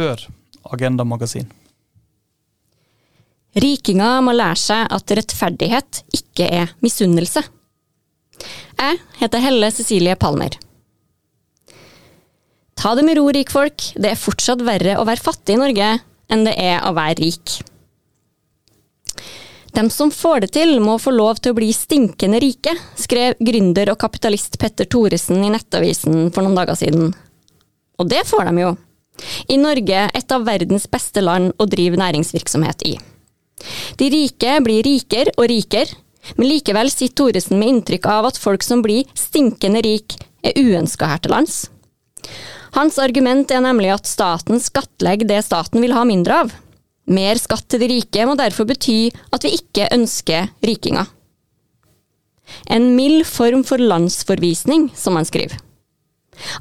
Hør Agenda Magasin. Rikinger må lære seg at rettferdighet ikke er misunnelse. Jeg heter Helle Cecilie Palmer. Ta det med ro, rikfolk. Det er fortsatt verre å være fattig i Norge enn det er å være rik. Dem som får det til, må få lov til å bli stinkende rike, skrev gründer og kapitalist Petter Thoresen i Nettavisen for noen dager siden. Og det får de jo. I Norge, et av verdens beste land å drive næringsvirksomhet i. De rike blir rikere og rikere, men likevel sitter Thoresen med inntrykk av at folk som blir stinkende rik, er uønska her til lands. Hans argument er nemlig at staten skattlegger det staten vil ha mindre av. Mer skatt til de rike må derfor bety at vi ikke ønsker rikinger. En mild form for landsforvisning, som han skriver.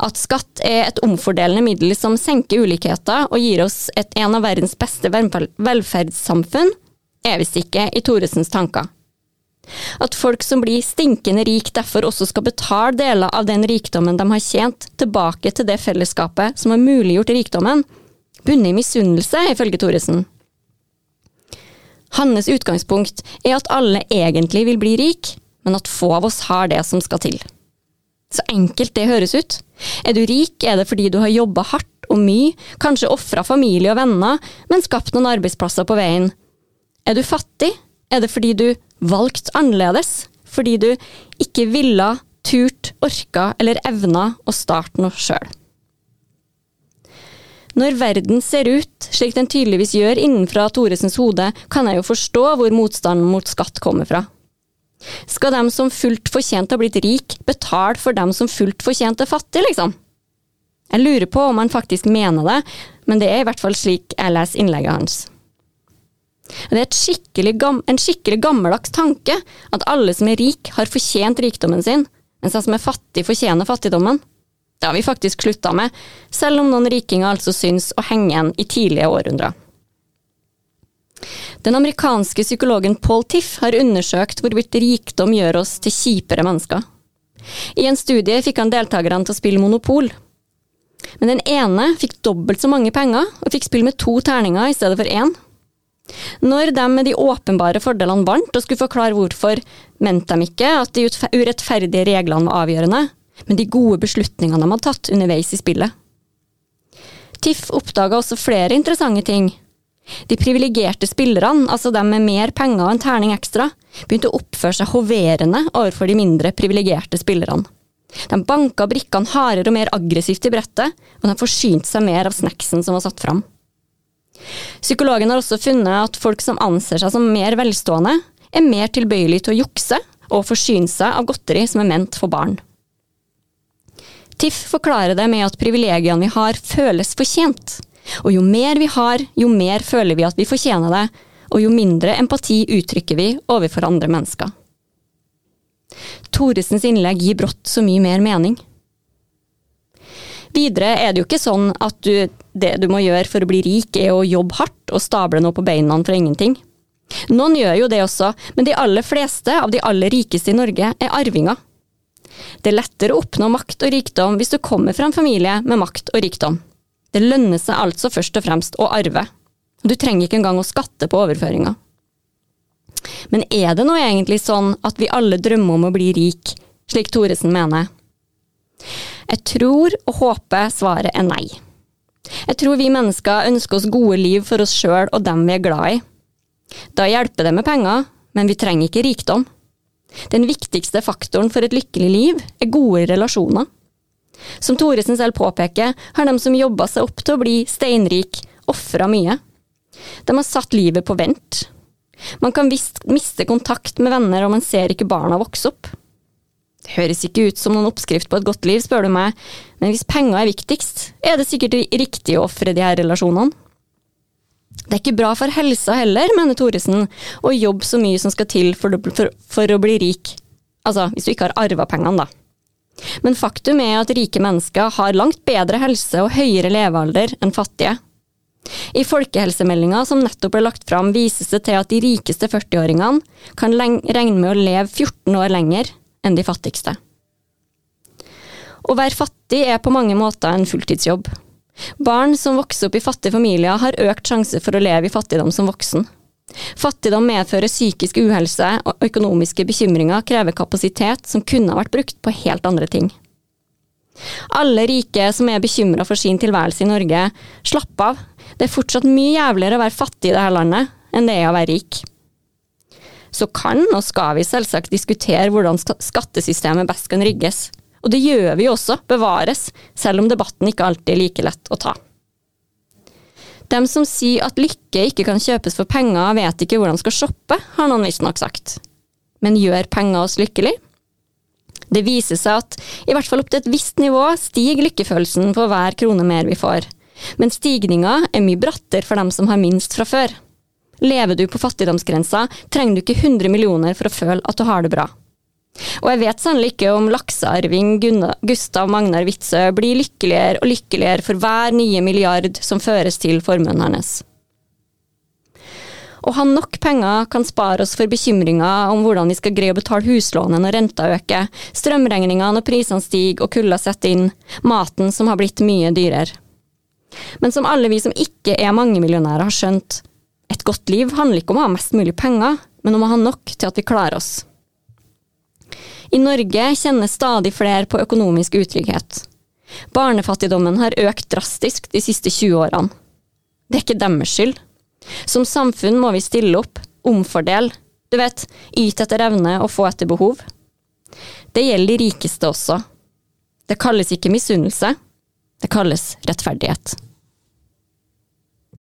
At skatt er et omfordelende middel som senker ulikheter og gir oss et, en av verdens beste velferdssamfunn, er visst ikke i Thoresens tanker. At folk som blir stinkende rik derfor også skal betale deler av den rikdommen de har tjent, tilbake til det fellesskapet som har muliggjort rikdommen, bunner i misunnelse, ifølge Thoresen. Hans utgangspunkt er at alle egentlig vil bli rik, men at få av oss har det som skal til. Så enkelt det høres ut. Er du rik, er det fordi du har jobba hardt og mye, kanskje ofra familie og venner, men skapt noen arbeidsplasser på veien. Er du fattig, er det fordi du valgte annerledes, fordi du ikke ville, turt, orka eller evna å starte noe sjøl. Når verden ser ut slik den tydeligvis gjør innenfra Thoresens hode, kan jeg jo forstå hvor motstanden mot skatt kommer fra. Skal dem som fullt fortjent har blitt rik, betale for dem som fullt fortjent er fattig, liksom? Jeg lurer på om han faktisk mener det, men det er i hvert fall slik jeg leser innlegget hans. Det er skikkelig en skikkelig gammeldags tanke at alle som er rik, har fortjent rikdommen sin, mens de som er fattig, fortjener fattigdommen. Det har vi faktisk slutta med, selv om noen rikinger altså syns å henge igjen i tidlige århundrer. Den amerikanske psykologen Paul Tiff har undersøkt hvorvidt rikdom gjør oss til kjipere mennesker. I en studie fikk han deltakerne til å spille Monopol. Men den ene fikk dobbelt så mange penger, og fikk spille med to terninger i stedet for én. Når de med de åpenbare fordelene vant og skulle forklare hvorfor, mente de ikke at de urettferdige reglene var avgjørende, men de gode beslutningene de hadde tatt underveis i spillet. Tiff oppdaga også flere interessante ting. De privilegerte spillerne, altså dem med mer penger og en terning ekstra, begynte å oppføre seg hoverende overfor de mindre privilegerte spillerne. De banka brikkene hardere og mer aggressivt i brettet, og de forsynte seg mer av snacksen som var satt fram. Psykologen har også funnet at folk som anser seg som mer velstående, er mer tilbøyelig til å jukse og forsyne seg av godteri som er ment for barn. Tiff forklarer det med at privilegiene vi har, føles fortjent. Og jo mer vi har, jo mer føler vi at vi fortjener det, og jo mindre empati uttrykker vi overfor andre mennesker. Thoresens innlegg gir brått så mye mer mening. Videre er det jo ikke sånn at du, det du må gjøre for å bli rik, er å jobbe hardt og stable noe på beina for ingenting. Noen gjør jo det også, men de aller fleste av de aller rikeste i Norge er arvinger. Det er lettere å oppnå makt og rikdom hvis du kommer fra en familie med makt og rikdom. Det lønner seg altså først og fremst å arve. Du trenger ikke engang å skatte på overføringa. Men er det nå egentlig sånn at vi alle drømmer om å bli rik, slik Thoresen mener? Jeg tror og håper svaret er nei. Jeg tror vi mennesker ønsker oss gode liv for oss sjøl og dem vi er glad i. Da hjelper det med penger, men vi trenger ikke rikdom. Den viktigste faktoren for et lykkelig liv er gode relasjoner. Som Thoresen selv påpeker, har de som jobba seg opp til å bli steinrik, ofra mye. De har satt livet på vent. Man kan visst miste kontakt med venner og man ser ikke barna vokse opp. Det høres ikke ut som noen oppskrift på et godt liv, spør du meg, men hvis penger er viktigst, er det sikkert riktig å ofre de her relasjonene. Det er ikke bra for helsa heller, mener Thoresen, å jobbe så mye som skal til for, for å bli rik. Altså, hvis du ikke har arva pengene, da. Men faktum er at rike mennesker har langt bedre helse og høyere levealder enn fattige. I folkehelsemeldinga som nettopp ble lagt fram, vises det til at de rikeste 40-åringene kan regne med å leve 14 år lenger enn de fattigste. Å være fattig er på mange måter en fulltidsjobb. Barn som vokser opp i fattige familier, har økt sjanse for å leve i fattigdom som voksen. Fattigdom medfører psykisk uhelse, og økonomiske bekymringer krever kapasitet som kunne vært brukt på helt andre ting. Alle rike som er bekymra for sin tilværelse i Norge, slapp av. Det er fortsatt mye jævligere å være fattig i dette landet enn det er å være rik. Så kan og skal vi selvsagt diskutere hvordan skattesystemet best kan rigges. Og det gjør vi også, bevares, selv om debatten ikke alltid er like lett å ta. Dem som sier at lykke ikke kan kjøpes for penger, vet ikke hvordan de skal shoppe, har noen visstnok sagt. Men gjør penger oss lykkelig? Det viser seg at i hvert fall opp til et visst nivå stiger lykkefølelsen for hver krone mer vi får. Men stigninga er mye brattere for dem som har minst fra før. Lever du på fattigdomsgrensa, trenger du ikke 100 millioner for å føle at du har det bra. Og jeg vet sannelig ikke om laksearving Gustav Magnar Witzøe blir lykkeligere og lykkeligere for hver nye milliard som føres til formuen hennes. Å ha nok penger kan spare oss for bekymringer om hvordan vi skal greie å betale huslånet når renta øker, strømregningene når prisene stiger og kulda setter inn, maten som har blitt mye dyrere. Men som alle vi som ikke er mangemillionærer har skjønt, et godt liv handler ikke om å ha mest mulig penger, men om å ha nok til at vi klarer oss. I Norge kjenner stadig flere på økonomisk utrygghet. Barnefattigdommen har økt drastisk de siste 20 årene. Det er ikke deres skyld. Som samfunn må vi stille opp, omfordele, du vet, yte etter evne og få etter behov. Det gjelder de rikeste også. Det kalles ikke misunnelse, det kalles rettferdighet.